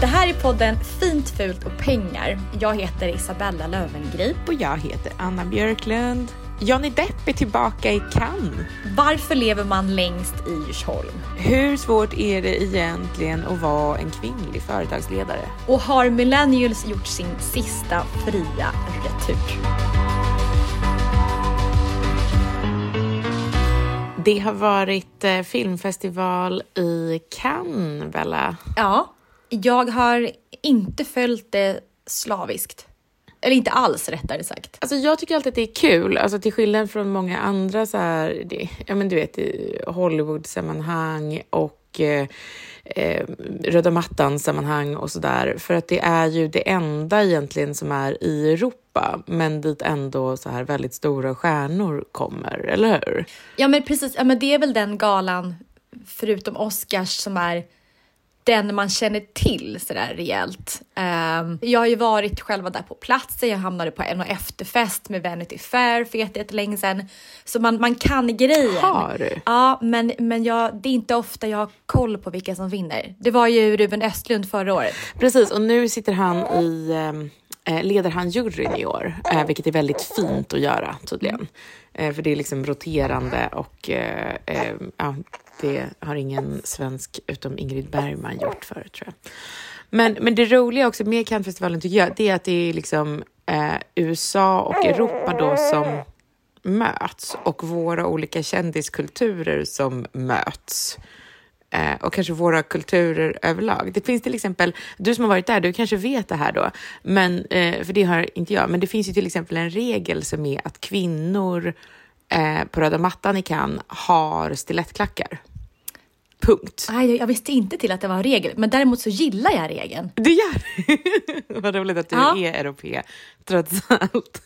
Det här är podden Fint, fult och pengar. Jag heter Isabella Lövengrip. Och jag heter Anna Björklund. Johnny Depp är tillbaka i Cannes. Varför lever man längst i Djursholm? Hur svårt är det egentligen att vara en kvinnlig företagsledare? Och har millennials gjort sin sista fria retur? Det har varit eh, filmfestival i Cannes, Bella. Ja, jag har inte följt det slaviskt. Eller inte alls rättare sagt. Alltså jag tycker alltid att det är kul, alltså till skillnad från många andra så här, det, ja men du vet i Hollywood-sammanhang och eh, eh, röda mattan-sammanhang och sådär. För att det är ju det enda egentligen som är i Europa, men dit ändå så här väldigt stora stjärnor kommer, eller hur? Ja men precis, ja, men det är väl den galan, förutom Oscars, som är den man känner till sådär rejält. Um, jag har ju varit själva där på platsen, jag hamnade på en och efterfest med Vanity Fair för jättelänge sedan. Så man, man kan grejen. Har du? Ja, men, men jag, det är inte ofta jag har koll på vilka som vinner. Det var ju Ruben Östlund förra året. Precis, och nu sitter han i eh, leder han juryn i år, eh, vilket är väldigt fint att göra tydligen. Eh, för det är liksom roterande och eh, eh, ja, det har ingen svensk utom Ingrid Bergman gjort förut tror jag. Men, men det roliga också med Cannesfestivalen tycker jag, det är att det är liksom eh, USA och Europa då som möts och våra olika kändiskulturer som möts. Eh, och kanske våra kulturer överlag. Det finns till exempel, du som har varit där, du kanske vet det här då, men, eh, för det har inte jag, men det finns ju till exempel en regel som är att kvinnor eh, på röda mattan i Cannes har stilettklackar. Punkt. Aj, jag visste inte till att det var en regel, men däremot så gillar jag regeln. Det gör Vad roligt att du Ja. är europé, trots allt.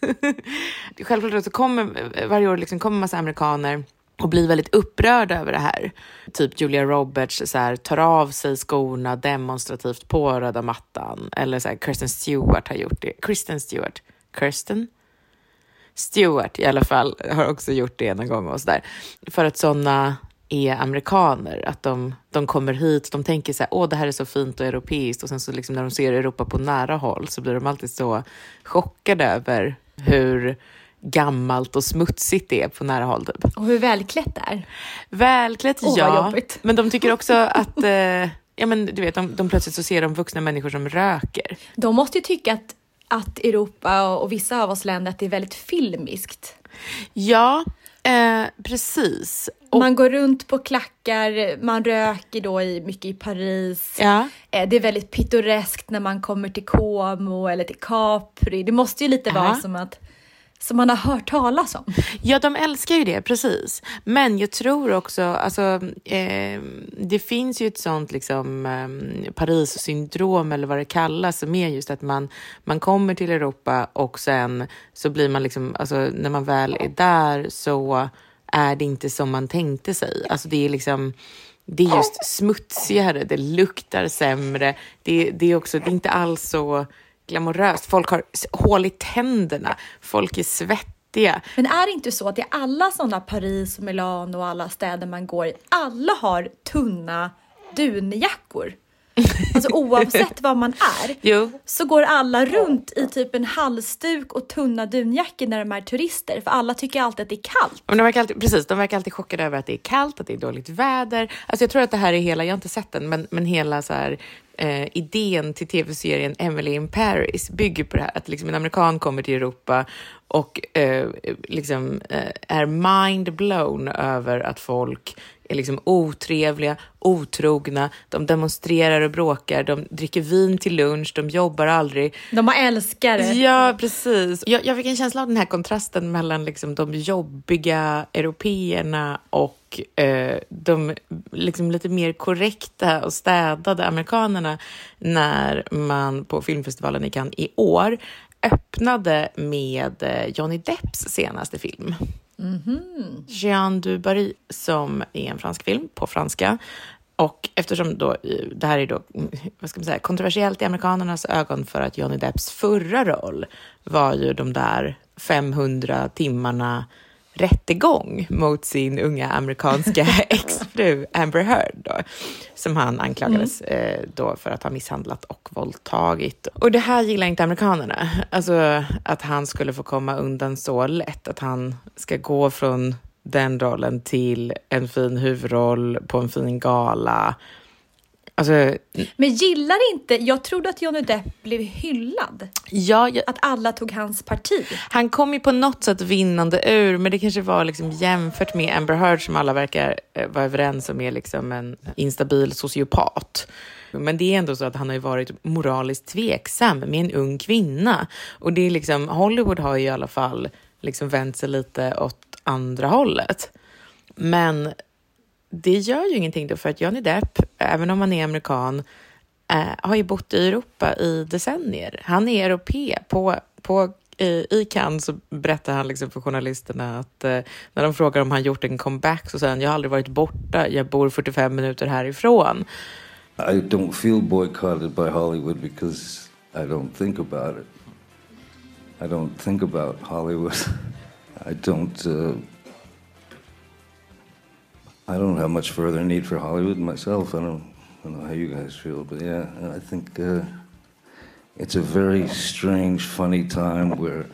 Självklart så kommer varje år liksom kommer massa amerikaner och blir väldigt upprörda över det här. Typ Julia Roberts så här, tar av sig skorna demonstrativt på röda mattan. Eller så här, Kirsten Stewart har gjort det. Kristen Stewart. Kirsten? Stewart i alla fall har också gjort det någon gång och sådär. För att sådana är amerikaner, att de, de kommer hit, de tänker så här, åh det här är så fint och europeiskt och sen så liksom när de ser Europa på nära håll så blir de alltid så chockade över hur gammalt och smutsigt det är på nära håll. Typ. Och hur välklätt det är. Välklätt, vad ja. Men de tycker också att, eh, ja men du vet, de, de plötsligt så ser de vuxna människor som röker. De måste ju tycka att, att Europa och, och vissa av oss länder att det är väldigt filmiskt. Ja, eh, precis. Och, Man går runt på klackar, man röker då i, mycket i Paris. ja. Eh, Det är väldigt pittoreskt när man kommer till Como eller till Capri. Det måste ju lite vara Ja. som att som man har hört talas om. Ja, de älskar ju det, precis. Men jag tror också, alltså, eh, det finns ju ett sånt liksom, eh, Paris-syndrom eller vad det kallas, som är just att man, man kommer till Europa och sen så blir man liksom, alltså när man väl är där så är det inte som man tänkte sig. Alltså det är liksom, det är just smutsigare, det luktar sämre. Det, det är också, det är inte alls så glamoröst. Folk har hål i tänderna, folk är svettiga. Men är det inte så att i alla sådana Paris och Milano och alla städer man går i, alla har tunna dunjackor? Alltså oavsett vad man är Jo. så går alla runt i typ en halsduk och tunna dunjackor när de är turister för alla tycker alltid att det är kallt. Men de verkar alltid, precis, de verkar alltid chockade över att det är kallt, att det är dåligt väder. Alltså jag tror att det här är hela, jag har inte sett den, men, men hela så här, eh, idén till tv-serien Emily in Paris bygger på det här att liksom en amerikan kommer till Europa och eh, liksom eh, är mind blown över att folk är liksom otrevliga, otrogna, de demonstrerar och bråkar, de dricker vin till lunch, de jobbar aldrig. De har älskare. Ja, precis. Jag, jag fick en känsla av den här kontrasten mellan liksom de jobbiga européerna och eh, de liksom lite mer korrekta och städade amerikanerna när man på filmfestivalen i Cannes i år öppnade med eh, Johnny Depps senaste film. Mm-hmm. Jean du Barry som är en fransk film på franska. Och eftersom då, eh, det här är då, vad ska man säga, kontroversiellt i amerikanernas ögon för att Johnny Depps förra roll var ju de där 500 timmarna rättegång mot sin unga amerikanska exfru Amber Heard då, som han anklagades eh, då för att ha misshandlat och våldtagit. Och det här gillar inte amerikanerna, alltså att han skulle få komma undan så lätt, att han ska gå från den rollen till en fin huvudroll på en fin gala. Alltså, Men gillar inte, jag trodde att Johnny Depp blev hyllad. ja, jag, Att alla tog hans parti. Han kom ju på något sätt vinnande ur, men det kanske var liksom jämfört med Amber Heard som alla verkar eh, vara överens om är liksom en instabil sociopat. Men det är ändå så att han har ju varit moraliskt tveksam med en ung kvinna. Och det är liksom, Hollywood har ju i alla fall liksom vänt sig lite åt andra hållet. Men det gör ju ingenting då för att Johnny Depp, även om han är amerikan, eh, har ju bott i Europa i decennier. Han är europé. På, på, i, I Cannes så berättar han liksom för journalisterna att eh, när de frågar om han gjort en comeback så säger han jag har aldrig varit borta, jag bor 45 minuter härifrån. I don't feel boycotted by Hollywood because I don't think about it. I don't think about Hollywood. I don't. Uh, I don't have much further need for Hollywood myself. I don't. I don't know how you guys feel, but yeah, I think uh, it's a very strange, funny time where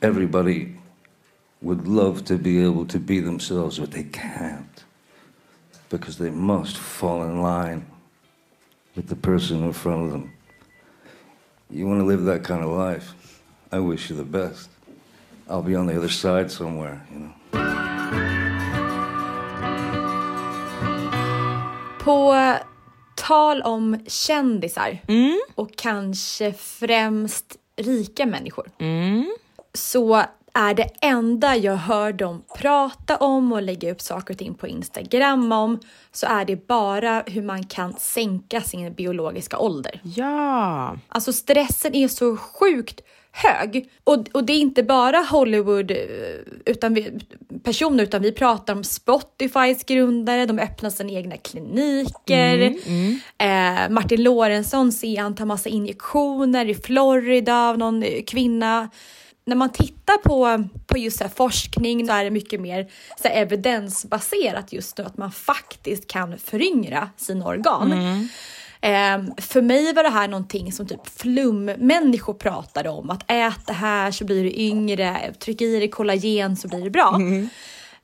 everybody would love to be able to be themselves, but they can't because they must fall in line with the person in front of them. You want to live that kind of life? I wish you the best. I'll be on the other side somewhere, you know. På tal om kändisar och kanske främst rika människor. Så är det enda jag hör dem prata om och lägga upp saker och ting på Instagram om så är det bara hur man kan sänka sin biologiska ålder. Ja, Alltså stressen är så sjukt hög. Och, och det är inte bara Hollywood eh, utan vi, personer, utan vi pratar om Spotifys grundare, de öppnar sina egna kliniker. Eh, Martin Lorentzon ser han tar massa injektioner i Florida av någon eh, kvinna. När man tittar på, på just så forskning så är det mycket mer så evidensbaserat just nu att man faktiskt kan föryngra sina organ. Ehm, för mig var det här någonting som typ flummänniskor pratade om. Att ät det här så blir du yngre, tryck i dig kollagen så blir det bra.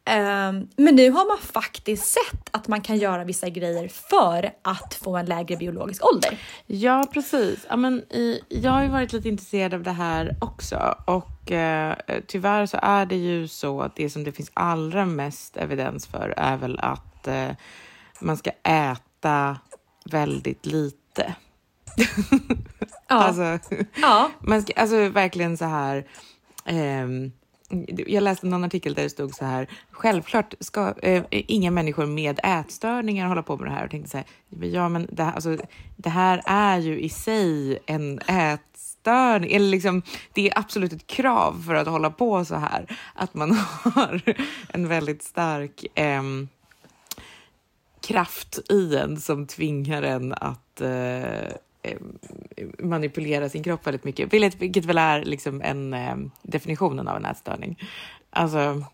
Ehm, men nu har man faktiskt sett att man kan göra vissa grejer för att få en lägre biologisk ålder. Ja, precis. Ja, men, jag har ju varit lite intresserad av det här också och eh, tyvärr så är det ju så att det som det finns allra mest evidens för är väl att eh, man ska äta väldigt lite. Ja. Alltså, Ja. man ska, alltså verkligen så här. ehm, jag läste någon artikel där det stod så här. Självklart ska eh, inga människor med ätstörningar hålla på med det här. Och tänkte så här. Ja, men det, här- alltså, det här är ju i sig en ätstörning. Eller liksom, det är absolut ett krav för att hålla på så här. Att man har en väldigt stark ehm, kraft i en som tvingar en att eh, eh, manipulera sin kropp väldigt mycket, vilket, vilket väl är liksom en eh, definitionen av en ätstörning. Alltså,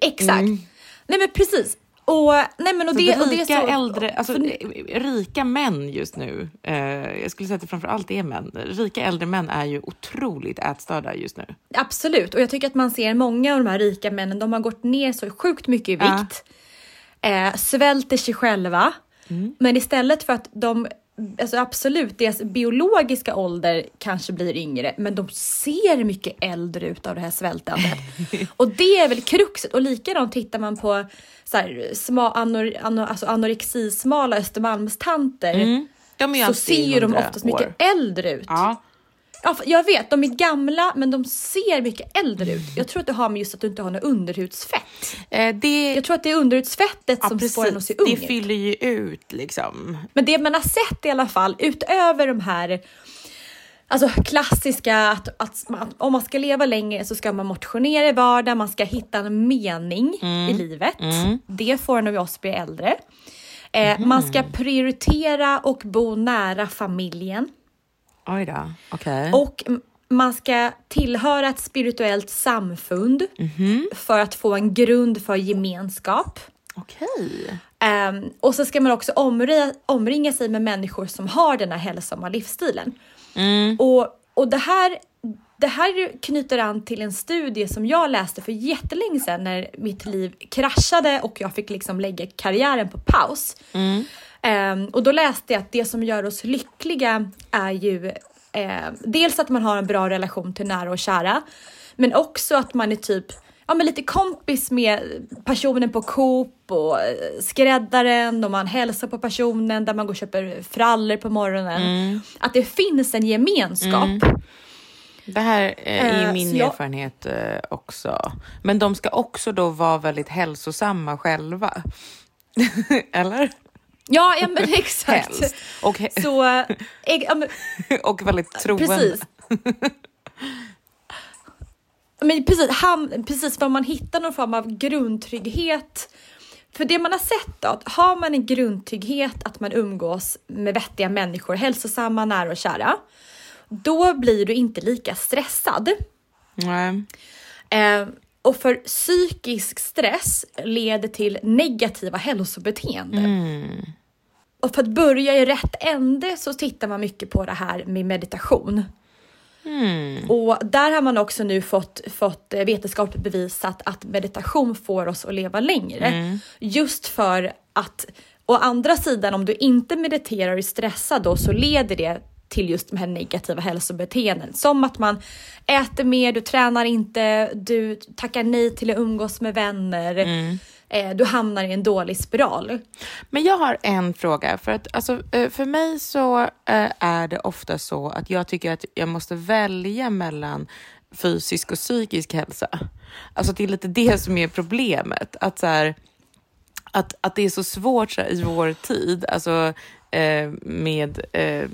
Exakt. Mm. Nej men precis. Och, nej, men och så det, och det rika, så, äldre, alltså, för- rika män just nu, eh, jag skulle säga att det framför allt är män, rika äldre män är ju otroligt ätstörda just nu. Absolut, och jag tycker att man ser många av de här rika männen, de har gått ner så sjukt mycket i Ja. Eh, svälter sig själva, Mm. men istället för att de Alltså absolut, deras biologiska ålder kanske blir yngre, men de ser mycket äldre ut av det här svältandet. och det är väl kruxet. Och likadant tittar man på så här, sma, anor, anor, alltså anorexismala Östermalmstanter ju så ser ju de 100 oftast mycket år. äldre ut. Ja, Ja, jag vet, de är gamla men de ser mycket äldre ut. Jag tror att det har med just att du inte har något underhudsfett. eh, det, Jag tror att det är underhudsfettet ja, som får en att se precis, ung det ut. fyller ju ut liksom. Men det man har sett i alla fall, utöver de här Alltså klassiska att, att, man- om man ska leva längre så ska man motionera i vardagen, man ska hitta en mening i livet. Det får nog oss bli äldre. Eh, Man ska prioritera och bo nära familjen. Oj då, okej. Och m- man ska tillhöra ett spirituellt samfund för att få en grund för gemenskap. Okej. Ehm, och så ska man också omringa, omringa sig med människor som har den här hälsosamma livsstilen. Och, och det här det här knyter an till en studie som jag läste för jättelänge sedan när mitt liv kraschade och jag fick liksom lägga karriären på paus. Ehm, och då läste jag att det som gör oss lyckliga är ju eh, dels att man har en bra relation till nära och kära, men också att man är typ ja, men lite kompis med personen på Coop och eh, skräddaren och man hälsar på personen där man går och köper frallor på morgonen. Att det finns en gemenskap. Det här är Eh, min jag- erfarenhet eh, också. Men de ska också då vara väldigt hälsosamma själva. Eller? Ja, ja men exakt. Helst. Och, he- Så, eh, ja, men, och väldigt troende. Precis. Men precis, ham, precis för man hittar någon form av grundtrygghet. För det man har sett då, att har man en grundtrygghet att man umgås med vettiga människor, hälsosamma, nära och kära, då blir du inte lika stressad. Nej. Eh, och för psykisk stress leder till negativa hälsobeteenden. Och för att börja i rätt ände så tittar man mycket på det här med meditation. Och där har man också nu fått, fått vetenskapligt bevisat att meditation får oss att leva längre. Just för att, å andra sidan om du inte mediterar och är stressad då så leder det till just de här negativa hälsobeteenden. Som att man äter mer, du tränar inte, du tackar nej till att umgås med vänner. Eh, du hamnar i en dålig spiral. Men jag har en fråga. För, att, alltså, eh, för mig så eh, är det ofta så att jag tycker att jag måste välja mellan fysisk och psykisk hälsa. Alltså det är lite det som är problemet. Att, så här, att, att det är så svårt så här, i vår tid, alltså eh, med eh,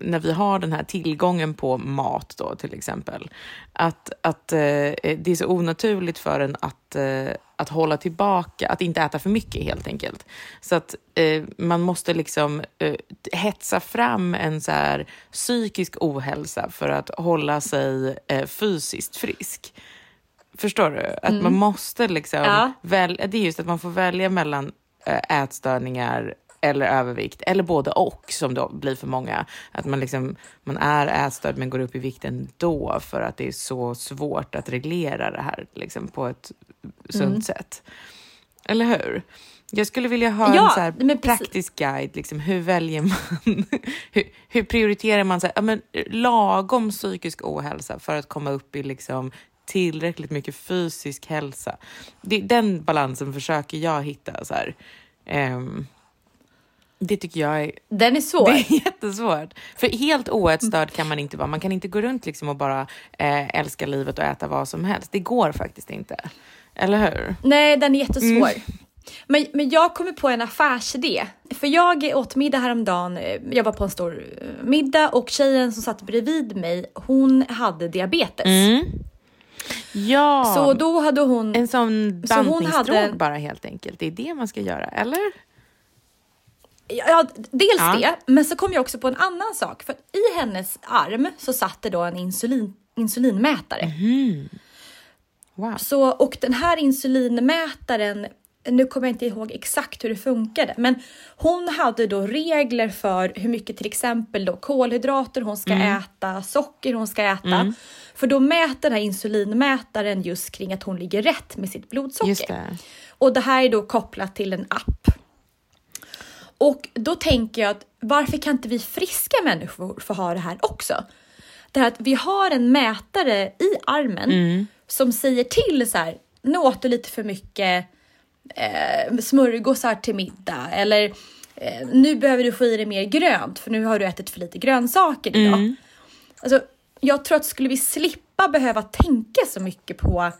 när vi har den här tillgången på mat då till exempel, att, att eh, det är så onaturligt för en att, eh, att hålla tillbaka, att inte äta för mycket helt enkelt. Så att eh, man måste liksom eh, hetsa fram en så här psykisk ohälsa för att hålla sig fysiskt frisk. Förstår du? Att man måste liksom Ja. väl, det är just att man får välja mellan ätstörningar eller övervikt, eller både och som då blir för många. Att man, liksom, man är ätstörd men går upp i vikt ändå för att det är så svårt att reglera det här liksom, på ett sunt Mm. sätt. Eller hur? Jag skulle vilja ha Ja, en så praktisk guide. Liksom, hur väljer man? hur, hur prioriterar man så här, ja, men, lagom psykisk ohälsa för att komma upp i liksom, tillräckligt mycket fysisk hälsa? Det, den balansen försöker jag hitta. Så här. Ehm, det tycker jag är, Den är svår. det är jättesvårt. För helt oätstörd kan man inte vara. Man kan inte gå runt liksom och bara eh, älska livet och äta vad som helst. Det går faktiskt inte. Eller hur? Nej, den är jättesvår. Mm. Men, men jag kommer på en affärsidé. För jag åt middag häromdagen. Jag var på en stor eh, middag och tjejen som satt bredvid mig, hon hade diabetes. Ja, Så då hade hon... en sån bantningsdrog bara helt enkelt. Det är det man ska göra, eller? Ja, dels Ja. det, men så kom jag också på en annan sak. För i hennes arm så satt det då en insulin, insulinmätare. Wow. Så, och den här insulinmätaren, nu kommer jag inte ihåg exakt hur det funkade, men hon hade då regler för hur mycket till exempel då kolhydrater hon ska äta, socker hon ska äta. För då mäter den här insulinmätaren just kring att hon ligger rätt med sitt blodsocker. Just det. Och det här är då kopplat till en app. Och då tänker jag att varför kan inte vi friska människor få ha det här också? Det här att vi har en mätare i armen som säger till så här, nu åt du lite för mycket eh, smörgåsar till middag eller eh, nu behöver du få i dig mer grönt för nu har du ätit för lite grönsaker idag. Alltså, jag tror att skulle vi slippa behöva tänka så mycket på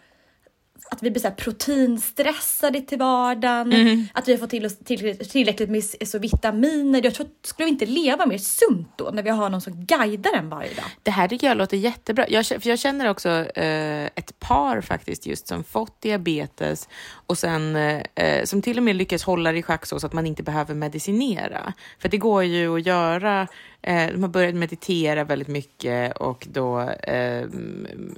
att vi blir så proteinstressade till vardagen, Mm. att vi har fått till oss tillräckligt, tillräckligt med så vitaminer. Jag tror skulle vi inte leva mer sunt då när vi har någon som guidar en varje dag? Det här tycker jag låter jättebra. Jag, för jag känner också eh, ett par faktiskt just som fått diabetes och sen eh, eh, som till och med lyckas hålla det i schack så, så att man inte behöver medicinera. För det går ju att göra. Eh, de har börjat meditera väldigt mycket och då eh,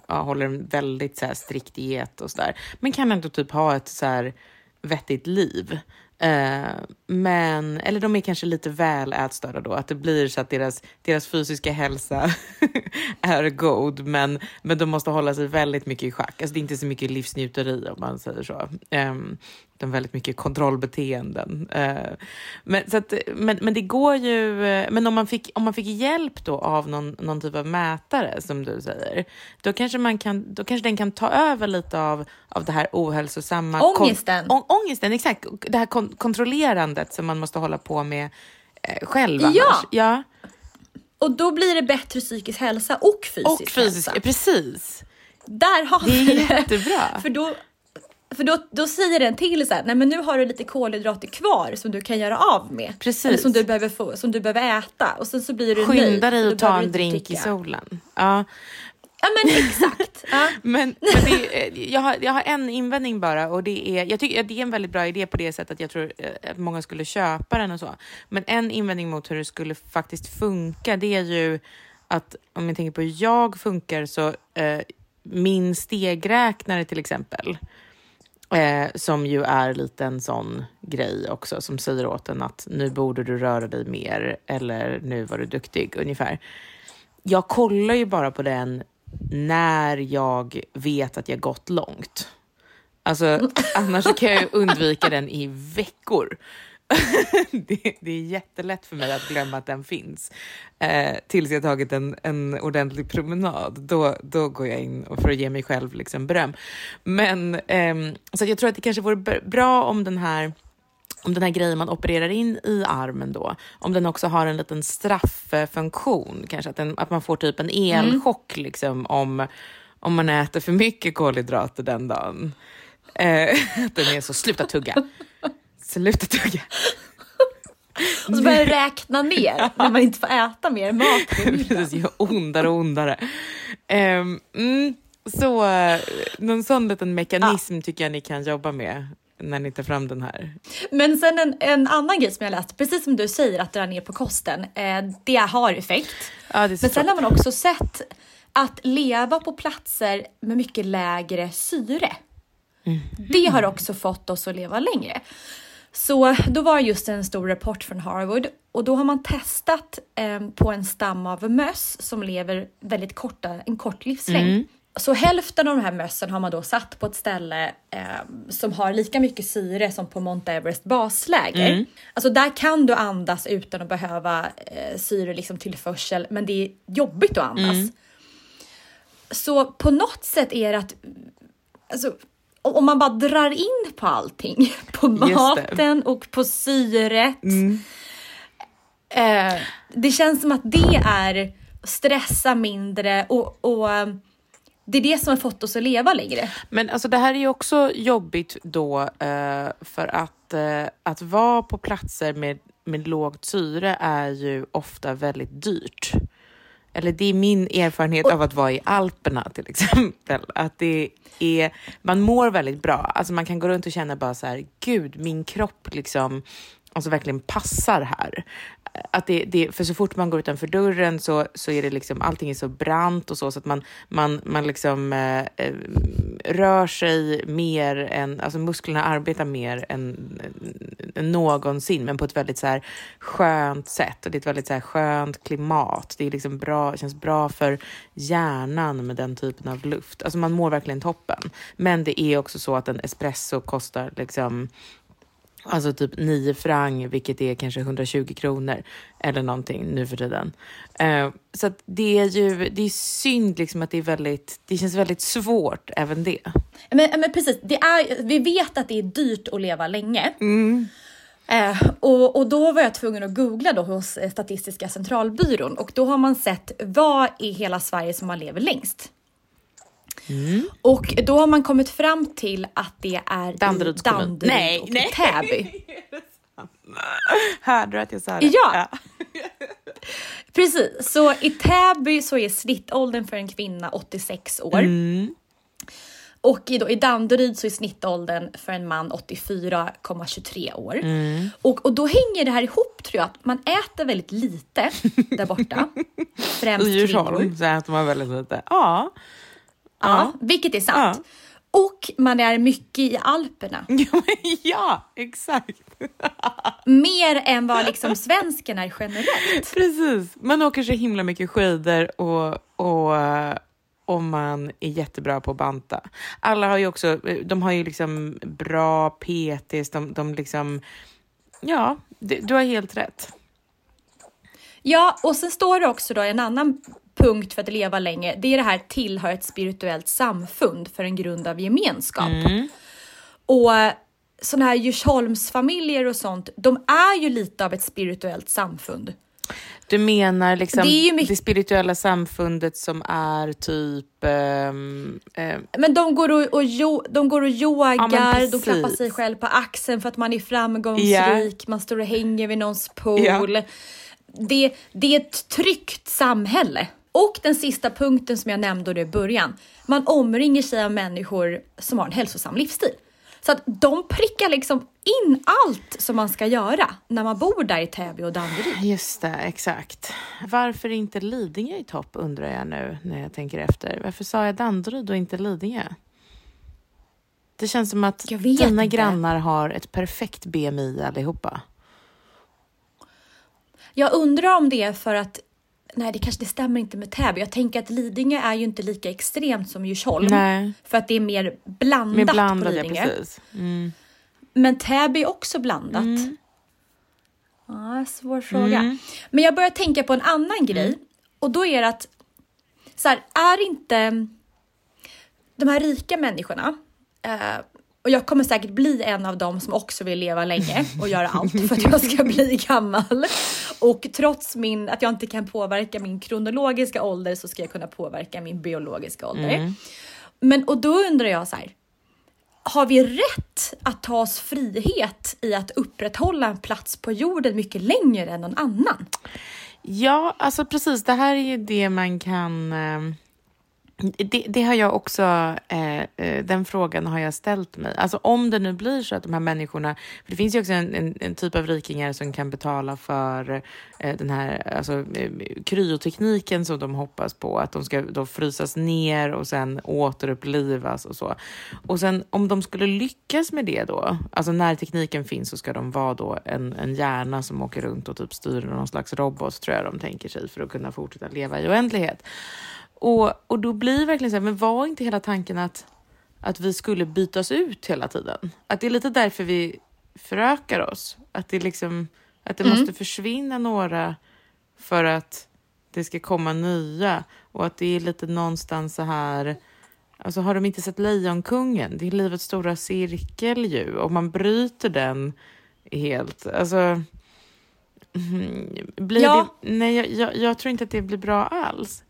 ja, håller en väldigt så här, strikt diet och sådär. Men kan ändå typ ha ett så här vettigt liv. Eh, men, eller de är kanske lite väl ätstörda då, att det blir så att deras, deras fysiska hälsa är god, men, men de måste hålla sig väldigt mycket i schack. Alltså det är inte så mycket livsnjuteri om man säger så. Eh, utan väldigt mycket kontrollbeteenden. Eh, men, så att, men, men det går ju, eh, men om man fick, om man fick hjälp då av någon, någon typ av mätare som du säger, då kanske, man kan, då kanske den kan ta över lite av, av det här ohälsosamma. Ångesten. Kon, å, ångesten, exakt. Det här kon, kontrollerandet som man måste hålla på med eh, själv Ja. annars. Ja. Och då blir det bättre psykisk hälsa och fysisk, Och fysisk, hälsa. precis. Där har Det är vi det. jättebra. För då, för då, då säger den till så här, nej men nu har du lite kolhydrater kvar som du kan göra av med. Precis. Eller som du behöver, få, som du behöver äta och sen så blir du nöjd. Skynda dig Då och ta en drink i dricka. solen. Ja. Ja men exakt. Ja. Men, men det, är- jag, har, jag har en invändning bara och det är, jag tycker att det är en väldigt bra idé på det sättet att jag tror eh, att många skulle köpa den och så. Men en invändning mot hur det skulle faktiskt funka, det är ju att om jag tänker på hur jag funkar så eh, min stegräknare till exempel, eh, som ju är lite en sån grej också som säger åt en att nu borde du röra dig mer eller nu var du duktig ungefär. Jag kollar ju bara på den när jag vet att jag gått långt. Alltså, annars kan jag ju undvika den i veckor. det, det är jättelätt för mig att glömma att den finns. Eh, tills jag tagit en, en ordentlig promenad. Då, då går jag in och för att ge mig själv liksom beröm. Men ehm, så jag tror att det kanske vore bra om den här om den här grejen man opererar in i armen då, om den också har en liten strafffunktion, kanske att, den, att man får typ en elchock liksom om, om man äter för mycket kolhydrater den dagen. Eh, att den är så, sluta tugga. Sluta tugga. Och så börjar räkna ner när man inte får äta mer mat. Precis, gör ondare och ondare. Ehm, mm, så någon sån liten mekanism tycker jag ni kan jobba med när ni tar fram den här. Men sen en, en annan grej som jag läst, precis som du säger att dra ner på kosten, eh, det har effekt. Ja, det Men sen har man också sett att leva på platser med mycket lägre syre. Det har också fått oss att leva längre. Så då var just en stor rapport från Harvard och då har man testat eh, på en stam av möss som lever väldigt korta, en kort livslängd. Så hälften av de här mössen har man då satt på ett ställe eh, som har lika mycket syre som på Mount Everest basläger. Alltså där kan du andas utan att behöva eh, syre liksom tillförsel, men det är jobbigt att andas. Så på något sätt är det att alltså, om man bara drar in på allting, på maten och på syret. Eh, det känns som att det är stressa mindre och, och eh, det är det som har fått oss att leva längre. Men alltså det här är ju också jobbigt då eh, för att, eh, att vara på platser med, med lågt syre är ju ofta väldigt dyrt. Eller det är min erfarenhet av att vara i Alperna till exempel. Att det är, man mår väldigt bra. Alltså man kan gå runt och känna bara så här, gud min kropp liksom alltså verkligen passar här. Att det, det, för så fort man går utanför dörren så, så är det liksom, allting är så brant och så, så att man, man, man liksom eh, eh, rör sig mer än, alltså musklerna arbetar mer än, än någonsin, men på ett väldigt så här skönt sätt. Och det är ett väldigt så här skönt klimat. Det är liksom bra, känns bra för hjärnan med den typen av luft. Alltså man mår verkligen toppen. Men det är också så att en espresso kostar liksom Alltså typ 9 franc, vilket är kanske 120 kronor eller någonting nu för tiden. Uh, så det är ju det är synd liksom att det är väldigt, det känns väldigt svårt även det. Men, men precis, det är, vi vet att det är dyrt att leva länge. Mm. Eh, och, och då var jag tvungen att googla då hos Statistiska centralbyrån och då har man sett vad i hela Sverige som man lever längst. Mm. Och då har man kommit fram till att det är Danderyds Danderyd nej, och nej. Täby. Hörde du att jag sa det? Ja. ja. Precis, så i Täby så är snittåldern för en kvinna 86 år. Mm. Och i, då, i Danderyd så är snittåldern för en man 84,23 år. Mm. Och, och då hänger det här ihop tror jag, att man äter väldigt lite där borta. Främst I. Djursholm så äter man väldigt lite. Ja. Ja, vilket är sant. Och man är mycket i Alperna. ja, exakt. Mer än vad liksom svensken är generellt. Precis. Man åker så himla mycket skidor och, och, och man är jättebra på att banta. Alla har ju också, de har ju liksom bra PTs, de, de liksom, ja, du har helt rätt. Ja, och sen står det också då en annan punkt för att leva länge. Det är det här tillhör ett spirituellt samfund för en grund av gemenskap. Mm. Och sådana här Djursholmsfamiljer och sånt, de är ju lite av ett spirituellt samfund. Du menar liksom Det är ju det, mycket- spirituella samfundet som är typ... ehm, ehm, Men de går och, och, jo, de går och yogar, men de klappar sig själv på axeln för att man är framgångsrik, man står och hänger vid någons pool. Ja. Det, det är ett tryggt samhälle. Och den sista punkten som jag nämnde i början, man omringer sig av människor som har en hälsosam livsstil. Så att de prickar liksom in allt som man ska göra när man bor där i Täby och Danderyd. Just det, exakt. Varför inte Lidingö i topp undrar jag nu när jag tänker efter. Varför sa jag Danderyd och inte Lidingö? Det känns som att dina inte. grannar har ett perfekt BMI allihopa. Jag undrar om det är för att Nej, det kanske det stämmer inte med Täby. Jag tänker att Lidingö är ju inte lika extremt som Djursholm. Nej, För att det är mer blandat mer på blandad ja, Lidingö. precis. Mm. Men Täby är också blandat. Ja, svår fråga. Mm. Men jag börjar tänka på en annan grej. Och då är det att, så här, är inte de här rika människorna, eh, och jag kommer säkert bli en av dem som också vill leva länge och göra allt för att jag ska bli gammal. Och trots min, att jag inte kan påverka min kronologiska ålder så ska jag kunna påverka min biologiska ålder. Men och då undrar jag så här, har vi rätt att ta oss frihet i att upprätthålla en plats på jorden mycket längre än någon annan? Ja, alltså precis. Det här är ju det man kan... eh, det, det har jag också, eh, eh, den frågan har jag ställt mig. Alltså om det nu blir så att de här människorna, för det finns ju också en, en, en typ av rikingar som kan betala för eh, den här alltså, eh, kryotekniken som de hoppas på, att de ska då frysas ner och sen återupplivas och så. Och sen om de skulle lyckas med det då, alltså när tekniken finns så ska de vara då en, en hjärna som åker runt och typ styr någon slags robot tror jag de tänker sig för att kunna fortsätta leva i oändlighet. Och, och då blir det verkligen så här, men var inte hela tanken att, att vi skulle bytas ut hela tiden? Att det är lite därför vi förökar oss. Att det, liksom, att det måste försvinna några för att det ska komma nya. Och att det är lite någonstans så här... Alltså har de inte sett Lejonkungen? Det är livets stora cirkel ju. Och man bryter den helt. Alltså... mm, Blir Ja. det, nej, jag, jag, jag tror inte att det blir bra alls.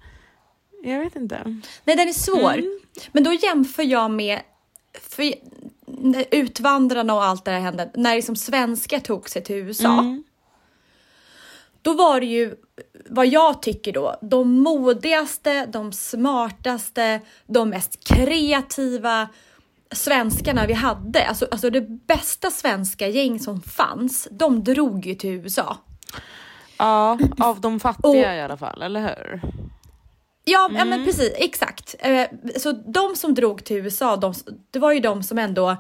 Jag vet inte. Nej, den är svår. Mm. Men då jämför jag med för, utvandrarna och allt det där hände, när liksom svenskar tog sig till USA. Mm. Då var det ju, vad jag tycker då, de modigaste, de smartaste, de mest kreativa svenskarna vi hade, alltså, alltså det bästa svenska gäng som fanns, de drog ju till USA. Ja, av de fattiga och, i alla fall, eller hur? Ja, mm. ja men mm. precis, exakt. Eh, så de som drog till USA, de, det var ju de som ändå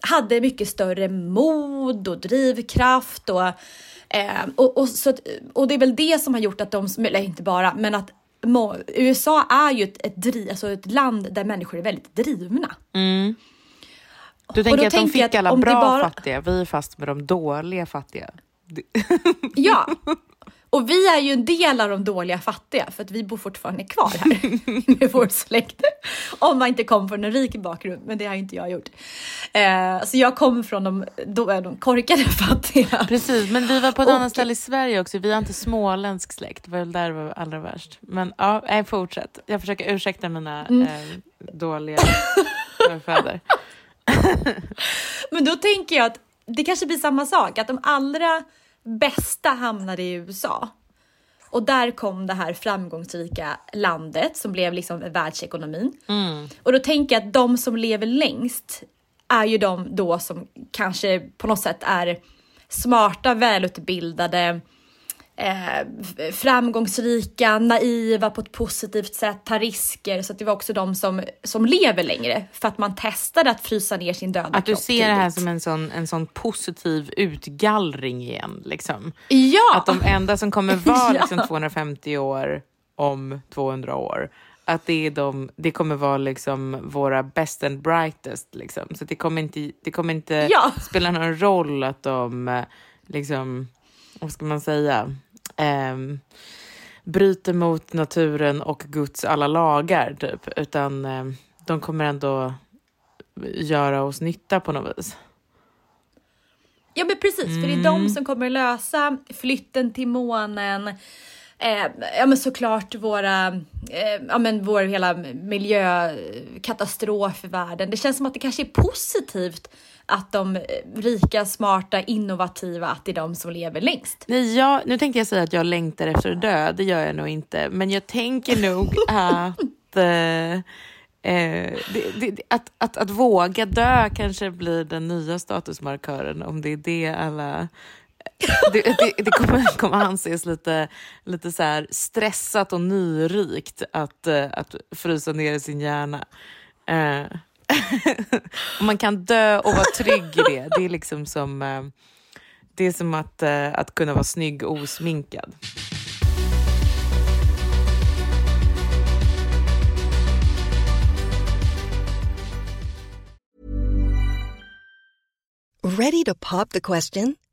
hade mycket större mod och drivkraft och, eh, och, och, så, och det är väl det som har gjort att de, eller inte bara, men att USA är ju ett, ett, driv, alltså ett land där människor är väldigt drivna. Mm. Du tänker att de fick alla bra bara... fattiga, vi är fast med de dåliga fattiga. ja, och vi är ju en del av de dåliga fattiga för att vi bor fortfarande kvar här med vår släkt. Om man inte kommer från en rik bakgrund, men det har inte jag gjort. Eh, så jag kommer från de, de korkade fattiga. Precis, men vi var på ett och, annat ställe i Sverige också. Vi har inte småländsk släkt, det var väl där det var allra värst. Men ja, nej, fortsätt. Jag försöker ursäkta mina mm. eh, dåliga förfäder. men då tänker jag att det kanske blir samma sak, att de allra bästa hamnade i USA. Och där kom det här framgångsrika landet som blev liksom världsekonomin. Mm. Och då tänker jag att de som lever längst är ju de då som kanske på något sätt är smarta, välutbildade, eh, framgångsrika, naiva på ett positivt sätt, tar risker. Så att det var också de som, som lever längre för att man testade att frysa ner sin döda Att du ser tidigt. det här som en sån, en sån positiv utgallring igen. Liksom. Ja! Att de enda som kommer vara liksom, 250 år om 200 år att det, är de, det kommer vara liksom våra best and brightest. Liksom. Så det kommer inte, det kommer inte ja. spela någon roll att de eh, liksom, vad ska man säga, eh, bryter mot naturen och Guds alla lagar, typ. Utan eh, de kommer ändå göra oss nytta på något vis. Ja men precis, mm. för det är de mm. som kommer lösa flytten till månen, eh, ja men såklart våra, eh, ja men vår hela miljökatastrof i världen. Det känns som att det kanske är positivt att de rika, smarta, innovativa, att det är de som lever längst. Nej, jag, nu tänkte jag säga att jag längtar efter att dö, det gör jag nog inte. Men jag tänker nog att, eh, eh, det, det, att, att, att våga dö kanske blir den nya statusmarkören, om det är det alla det, det, det kommer, kommer anses lite, lite så stressat och nyrikt att, eh, att frysa ner sin hjärna. Eh, man kan dö och vara trygg i det. Det är liksom som, eh, det är som att, eh, att kunna vara snygg och osminkad. Ready to pop the question?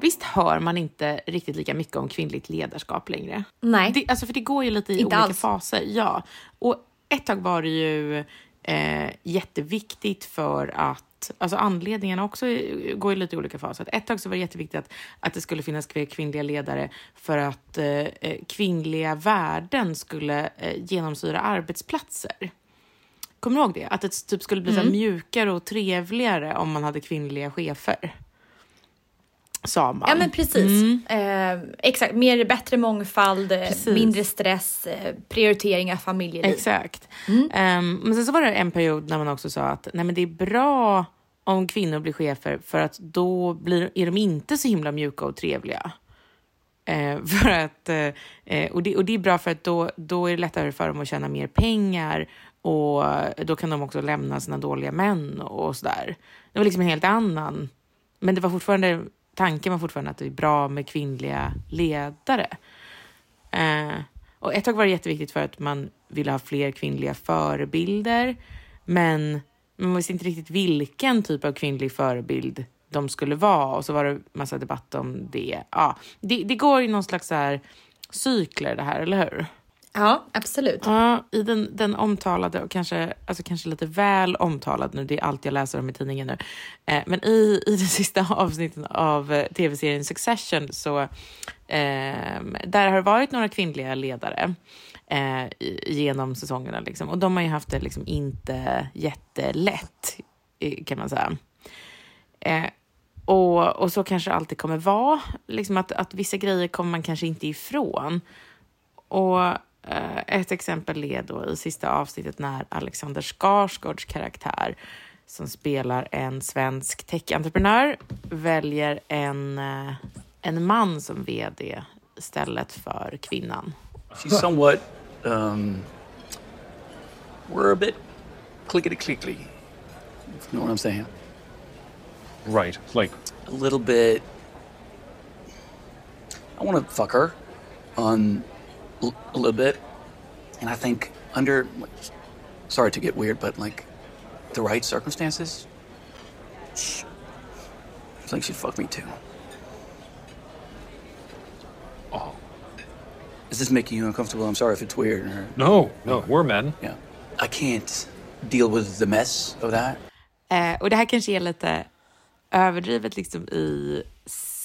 Visst hör man inte riktigt lika mycket om kvinnligt ledarskap längre. Nej. Det, alltså för det går ju lite i Inte olika alls. faser. Ja. Och ett tag var det ju eh, jätteviktigt för att Alltså anledningarna också går ju lite i olika faser. Ett tag så var det jätteviktigt att, att det skulle finnas fler kvinnliga ledare för att eh, eh, kvinnliga värden skulle eh, genomsyra arbetsplatser. Kommer du ihåg det? Att det typ skulle bli så här mjukare och trevligare om man hade kvinnliga chefer. Sa man. Ja men precis. Eh, exakt, mer, bättre mångfald, eh, Precis. mindre stress, eh, prioritering av familjeliv. Exakt. Mm. Ehm, men sen så var det en period när man också sa att nej, men det är bra om kvinnor blir chefer för att då blir, är de inte så himla mjuka och trevliga. Eh, för att, eh, eh, och, det, och det är bra för att då, då är det lättare för dem att tjäna mer pengar och då kan de också lämna sina dåliga män och sådär. Det var liksom en helt annan, men det var fortfarande, tanken var fortfarande att det är bra med kvinnliga ledare. Eh, och ett tag var det jätteviktigt för att man ville ha fler kvinnliga förebilder, men man visste inte riktigt vilken typ av kvinnlig förebild de skulle vara och så var det massa debatt om det. Ja, det, det går i någon slags så här cykler det här, eller hur? Ja, absolut. Ja, i den, den omtalade och kanske, alltså kanske lite väl omtalad nu, det är allt jag läser om i tidningen nu. Eh, men i, i den sista avsnittet av eh, tv-serien Succession så eh, där har det varit några kvinnliga ledare eh, genom säsongerna liksom. och de har ju haft det liksom inte jättelätt kan man säga. Eh, och, och så kanske det alltid kommer vara, liksom att, att vissa grejer kommer man kanske inte ifrån. Och ett exempel är då i sista avsnittet när Alexander Skarsgårds karaktär som spelar en svensk techentreprenör väljer en, eh, en man som vd istället för kvinnan. She's somewhat, um, we're a bit clickety clickety. If you know what I'm saying? Right. Like, A little bit. I want to fuck her on l- a little bit. And I think under, sorry to get weird, but like the right circumstances, sh- I think she'd fuck me too. oh, Is this making you uncomfortable? I'm sorry if it's weird. Or, no, no, we're men. yeah. I can't deal with the mess of that. Eh, och det här kanske är lite överdrivet liksom i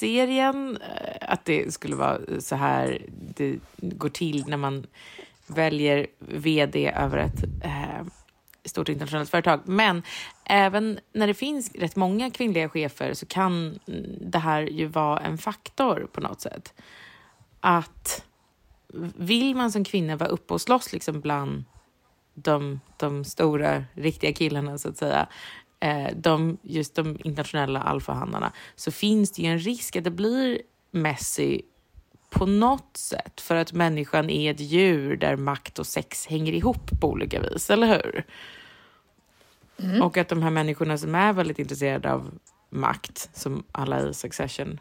serien, eh, att det skulle vara eh, så här det går till när man väljer vd över ett eh, stort internationellt företag. Men även när det finns rätt många kvinnliga chefer så kan det här ju vara en faktor på något sätt. Att vill man som kvinna vara uppe och slåss liksom bland de, de stora, riktiga killarna så att säga, de, just de internationella alfahannarna, så finns det ju en risk att det blir messy på något sätt för att människan är ett djur där makt och sex hänger ihop på olika vis, eller hur? Och att de här människorna som är väldigt intresserade av makt, som alla i Succession,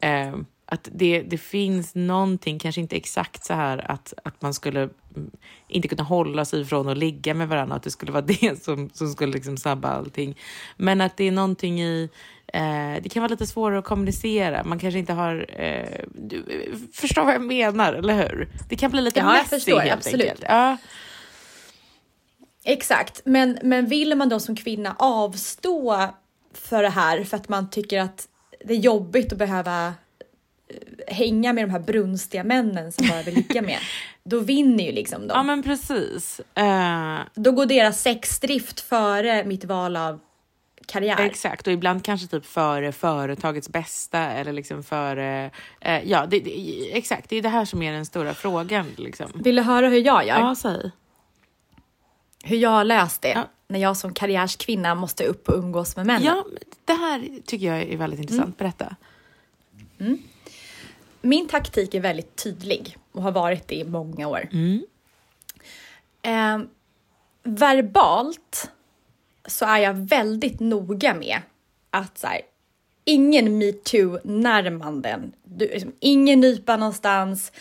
eh, att det, det finns någonting, kanske inte exakt så här att, att man skulle mm, inte kunna hålla sig ifrån att ligga med varandra, att det skulle vara det som, som skulle liksom sabba allting. Men att det är någonting i, eh, det kan vara lite svårare att kommunicera. Man kanske inte har, eh, du förstår vad jag menar, eller hur? Det kan bli lite Ja, messy förstår, helt absolut. enkelt. Ja. Exakt, men, men vill man då som kvinna avstå för det här för att man tycker att det är jobbigt att behöva eh, hänga med de här brunstiga männen som bara vill ligga med, då vinner ju liksom de. ja, men precis. Eh, Då går deras sexdrift före mitt val av karriär. Exakt, och ibland kanske typ före företagets bästa eller liksom före... Eh, ja, det, det, exakt. Det är det här som är den stora frågan. Liksom. Vill du höra hur jag gör? Ja, säg. Hur jag har löst det Ja. när jag som karriärskvinna måste upp och umgås med männen. Ja, det här tycker jag är väldigt intressant. Berätta. Min taktik är väldigt tydlig och har varit det i många år. Eh, verbalt så är jag väldigt noga med att så här, ingen metoo-närmanden. Liksom, ingen nypa någonstans.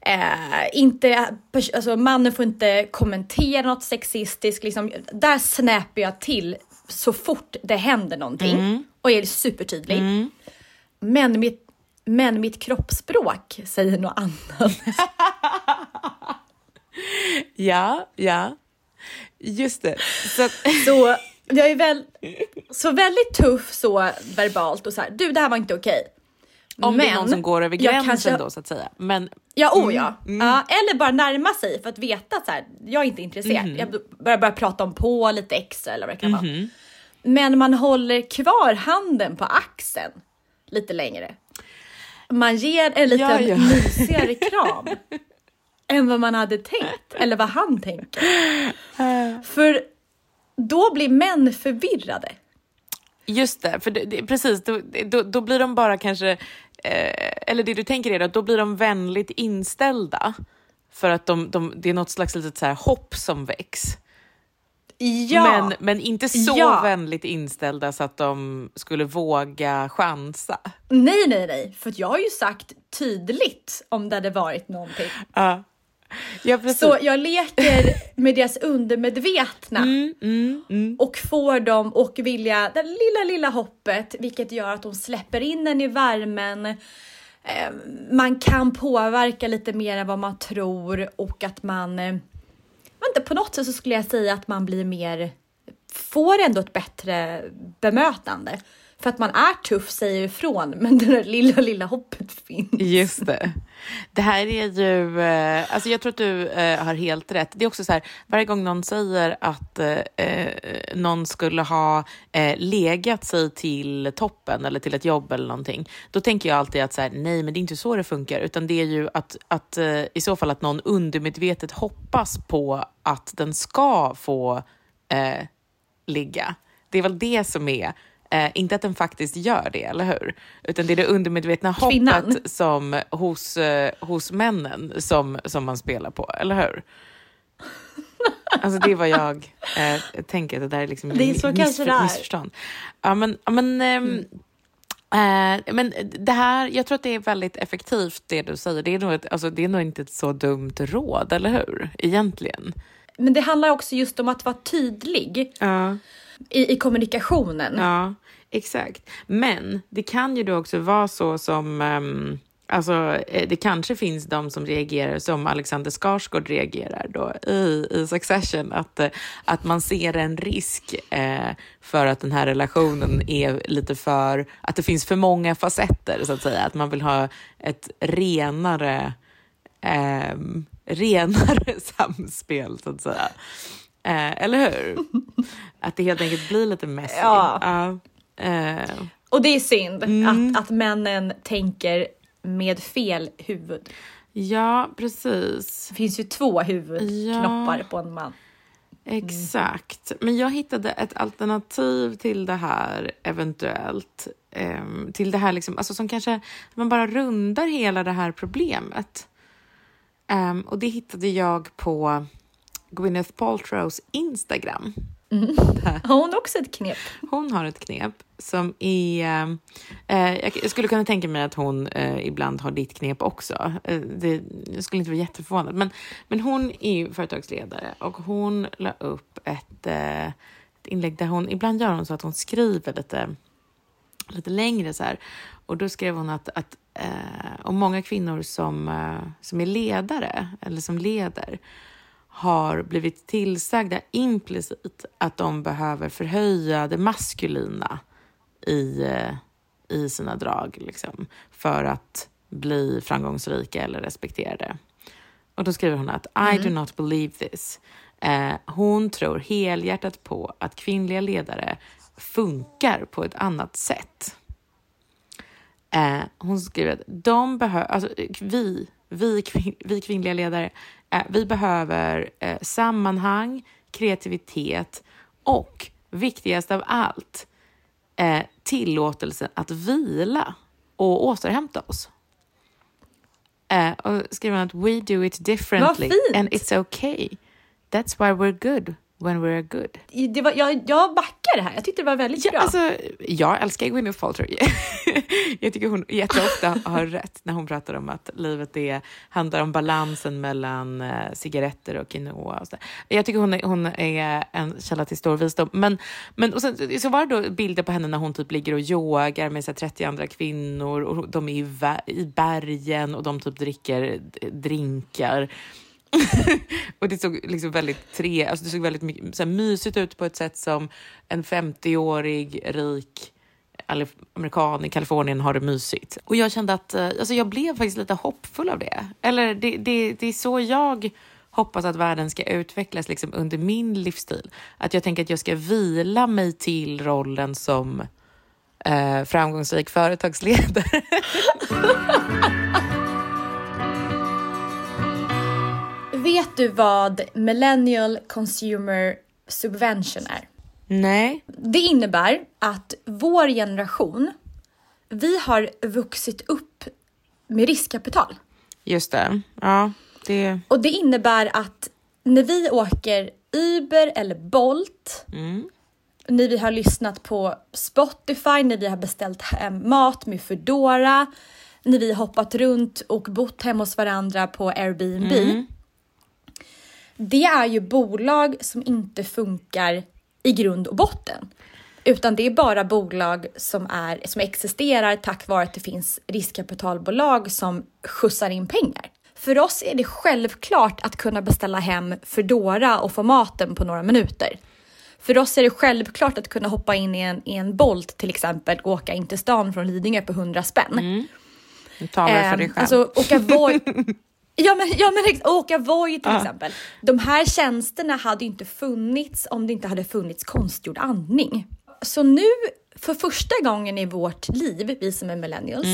Eh, inte, alltså, mannen får inte kommentera något sexistiskt. Liksom, där snäper jag till så fort det händer någonting och är supertydlig. Men mitt, men mitt kroppsspråk säger något annat. Ja, ja. Just det. Så, Så jag är väl, så väldigt tuff så verbalt och så här, du det här var inte okej. om det är någon som går över gränsen kanske- då så att säga. Men Ja, oh Mm, ja. ja. Eller bara närma sig för att veta att så här, jag är inte intresserad. Mhm. Jag börjar bara prata om på lite extra eller vad det kan vara. Men man håller kvar handen på axeln lite längre. Man ger en liten Ja, ja. mysigare kram än vad man hade tänkt eller vad han tänker. För då blir män förvirrade. Just det, för det, det, precis, då, då, då blir de bara kanske, eh, eller det du tänker är att då blir de vänligt inställda. För att de, de, det är något slags litet så här hopp som väcks. Ja, Men, men inte så Ja. vänligt inställda så att de skulle våga chansa. nej, nej, nej, för jag har ju sagt tydligt om det hade varit någonting. Ja, ja. Så jag leker med deras undermedvetna Mm, och får dem att vilja det lilla, lilla hoppet, vilket gör att de släpper in en i värmen. Eh, Man kan påverka lite mer än vad man tror och att man, eh, inte på något sätt så skulle jag säga att man blir mer, får ändå ett bättre bemötande. För att man är tuff, säger ifrån, men det där lilla, lilla hoppet finns. Just det. Det här är ju, eh, alltså jag tror att du eh, har helt rätt. Det är också så här, varje gång någon säger att eh, eh, någon skulle ha eh, legat sig till toppen eller till ett jobb eller någonting, då tänker jag alltid att så här, nej, men det är inte så det funkar, utan det är ju att, att eh, i så fall att någon undermedvetet hoppas på att den ska få eh, ligga. Det är väl det som är, eh, inte att den faktiskt gör det, eller hur? Utan det är det undermedvetna Kvinnan. hoppet som hos, eh, hos männen som, som man spelar på, eller hur? Alltså det är vad jag eh, tänker, det där är liksom Det är så miss- kanske det är. missförstånd. Ja, men, ja, men, ehm, eh, men det här, jag tror att det är väldigt effektivt det du säger. Det är nog, ett, alltså, det är nog inte ett så dumt råd, eller hur? Egentligen. Men det handlar också just om att vara tydlig Ja i, i kommunikationen. Ja, exakt. Men det kan ju då också vara så som... um... alltså, eh, det kanske finns de som reagerar som Alexander Skarsgård reagerar då i, i Succession. Att, eh, att man ser en risk eh, för att den här relationen är lite för... Att det finns för många facetter, så att säga. Att man vill ha ett renare... eh, renare samspel, så att säga. Eh, eller hur? Att det helt enkelt blir lite messy. Ja. Ja. Eh, Och det är synd Mm. att, att männen tänker med fel huvud. ja, precis. Det finns ju två huvudknoppar Ja. på en man. Exakt. Men jag hittade ett alternativ till det här eventuellt. ehm, till det här liksom, alltså som kanske, man bara rundar hela det här problemet. Ehm, och det hittade jag på Gwyneth Paltrows Instagram. Har hon också ett knep? Hon har ett knep som är... Eh, jag, jag skulle kunna tänka mig att hon eh, ibland har ditt knep också. Eh, det, jag skulle inte vara jätteförvånad. Men, men hon är ju företagsledare och hon la upp ett, eh, ett inlägg där hon... Ibland gör hon så att hon skriver lite, lite längre så här. Och då skrev hon att, att eh, om många kvinnor som, eh, som är ledare eller som leder har blivit tillsagda implicit att de behöver förhöja det maskulina i, eh, i sina drag liksom, för att bli framgångsrika eller respekterade. Och då skriver hon att I do not believe this. Eh, hon tror helhjärtat på att kvinnliga ledare funkar på ett annat sätt. Eh, hon skriver att de behöver, alltså vi, vi, kvin, vi kvinnliga ledare, vi behöver eh, sammanhang, kreativitet och viktigast av allt, eh, tillåtelsen att vila och återhämta oss. Eh, och skriver att we do it differently and it's okay. That's why we're good. When we're good. Det var, jag, jag backar det här. Jag tyckte det var väldigt Ja, bra. alltså, jag älskar Gwyneth Paltrow. jag tycker hon jätteofta har rätt när hon pratar om att livet är, handlar om balansen mellan eh, cigaretter och quinoa. Och så. Jag tycker hon är, hon är en källa till stor visdom. Men, men och sen, så var det då bilder på henne när hon typ ligger och yogar med så här, 30 andra kvinnor och de är i, i bergen och de typ dricker d- drinkar. och det såg liksom väldigt tre, alltså det såg väldigt mycket, så här, mysigt ut på ett sätt som en 50-årig rik amerikan i Kalifornien har det mysigt. Och jag kände att eh, alltså jag blev faktiskt lite hoppfull av det. Eller det, det, det är så jag hoppas att världen ska utvecklas liksom under min livsstil. Att jag tänker att jag ska vila mig till rollen som eh, framgångsrik företagsledare. Vet du vad Millennial Consumer Subvention är? Nej. Det innebär att vår generation, vi har vuxit upp med riskkapital. Just det. Ja, det... Och det innebär att när vi åker Uber eller Bolt, när vi har lyssnat på Spotify, när vi har beställt hem mat med Foodora, när vi har hoppat runt och bott hemma hos varandra på Airbnb. Det är ju bolag som inte funkar i grund och botten. Utan det är bara bolag som, är, som existerar tack vare att det finns riskkapitalbolag som skjutsar in pengar. För oss är det självklart att kunna beställa hem Foodora och få maten på några minuter. För oss är det självklart att kunna hoppa in i en, i en Bolt till exempel och åka in till stan från Lidingö på 100 spänn. Talar du för dig Ehm, själv. Alltså åka Voi. Ja men, ja, men åka Voi till exempel. De här tjänsterna hade inte funnits om det inte hade funnits konstgjord andning. Så nu för första gången i vårt liv, vi som är millennials,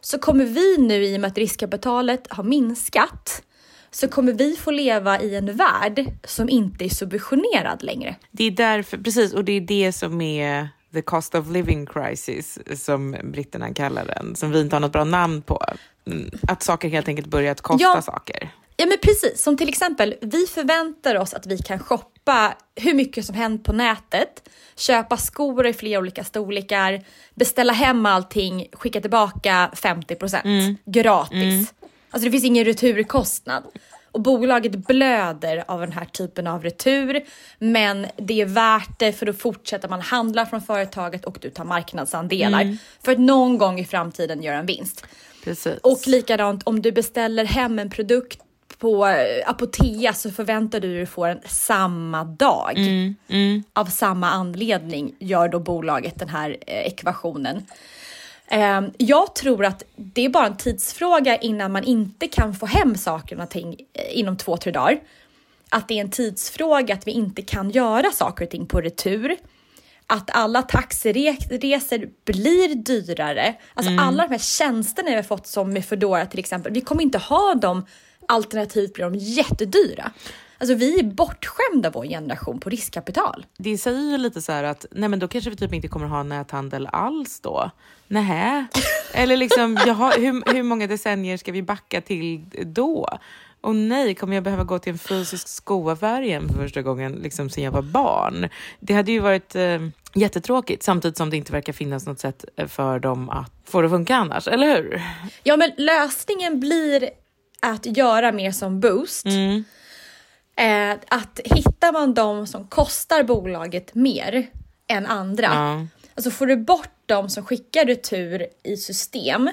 så kommer vi nu i och med att riskkapitalet har minskat så kommer vi få leva i en värld som inte är subventionerad längre. Det är därför, precis, och det är det som är the cost of living crisis, som britterna kallar den, som vi inte har något bra namn på. Mm, Att saker helt enkelt börjat kosta Ja. saker. Ja men precis, som till exempel vi förväntar oss att vi kan shoppa hur mycket som helst på nätet, köpa skor i flera olika storlekar, beställa hem allting, skicka tillbaka 50% gratis. Alltså det finns ingen returkostnad. Och bolaget blöder av den här typen av retur, men det är värt det för då fortsätter man handla från företaget och du tar marknadsandelar för att någon gång i framtiden göra en vinst. Precis. Och likadant om du beställer hem en produkt på eh, Apotea så förväntar du dig att få den samma dag. Av samma anledning gör då bolaget den här eh, ekvationen. Eh, jag tror att det är bara en tidsfråga innan man inte kan få hem saker och ting eh, inom två, tre dagar. Att det är en tidsfråga att vi inte kan göra saker och ting på retur. Att alla taxiresor blir dyrare. Alltså alla de här tjänsterna vi har fått som med Foodora till exempel. Vi kommer inte ha dem alternativt blir de jättedyra. Alltså vi är bortskämda vår generation på riskkapital. Det säger ju lite så här att nej men då kanske vi typ inte kommer ha näthandel alls då. Nähä? Eller liksom, jaha, hur, hur många decennier ska vi backa till då? Och nej, kommer jag behöva gå till en fysisk skoaffär igen för första gången liksom sen jag var barn? Det hade ju varit eh, jättetråkigt samtidigt som det inte verkar finnas något sätt eh, för dem att få det att funka annars, eller hur? Ja men lösningen blir att göra mer som Boost. Eh, att hittar man de som kostar bolaget mer än andra. Ja. Alltså får du bort de som skickar retur i system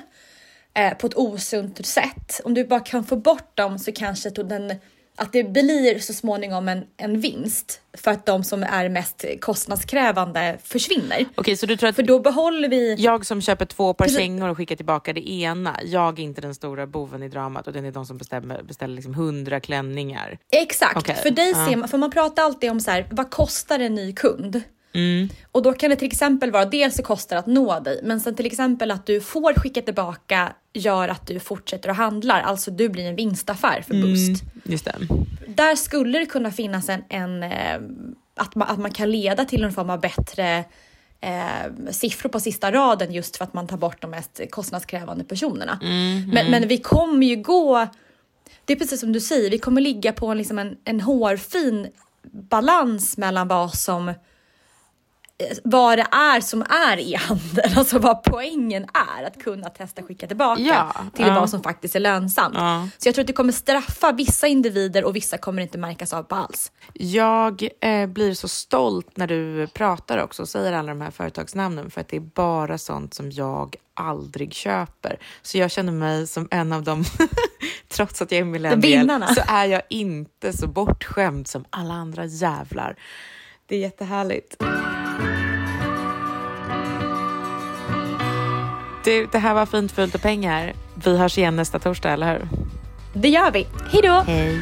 eh, på ett osunt sätt. Om du bara kan få bort dem så kanske den, att det blir så småningom en, en vinst för att de som är mest kostnadskrävande försvinner. Okej, så du tror att För då behåller vi... jag som köper två par Precis. kängor och skickar tillbaka det ena, jag är inte den stora boven i dramat utan det är de som bestämmer, beställer liksom hundra klänningar. Exakt, Okej, för dig ser man, för man pratar alltid om så här, vad kostar en ny kund? Mm. Och då kan det till exempel vara dels så kostar det att nå dig, men sen till exempel att du får skicka tillbaka gör att du fortsätter att handla, alltså du blir en vinstaffär för Mm. Boost. Just det. Där skulle det kunna finnas en, en eh, att, man, att man kan leda till en form av bättre eh, siffror på sista raden just för att man tar bort de mest kostnadskrävande personerna. Men, men vi kommer ju gå, det är precis som du säger, vi kommer ligga på en, liksom en, en hårfin balans mellan vad som vad det är som är e-handel, alltså vad poängen är att kunna testa skicka tillbaka Ja, till ja. vad som faktiskt är lönsamt. Ja. Så jag tror att det kommer straffa vissa individer och vissa kommer inte märkas av på alls. Jag eh, blir så stolt när du pratar också och säger alla de här företagsnamnen för att det är bara sånt som jag aldrig köper. Så jag känner mig som en av dem, trots att jag är millennial, så är jag inte så bortskämd som alla andra jävlar. Det är jättehärligt. Du, det här var Fint, fult och pengar. Vi hörs igen nästa torsdag, eller hur? Det gör vi. Hej då! Hej.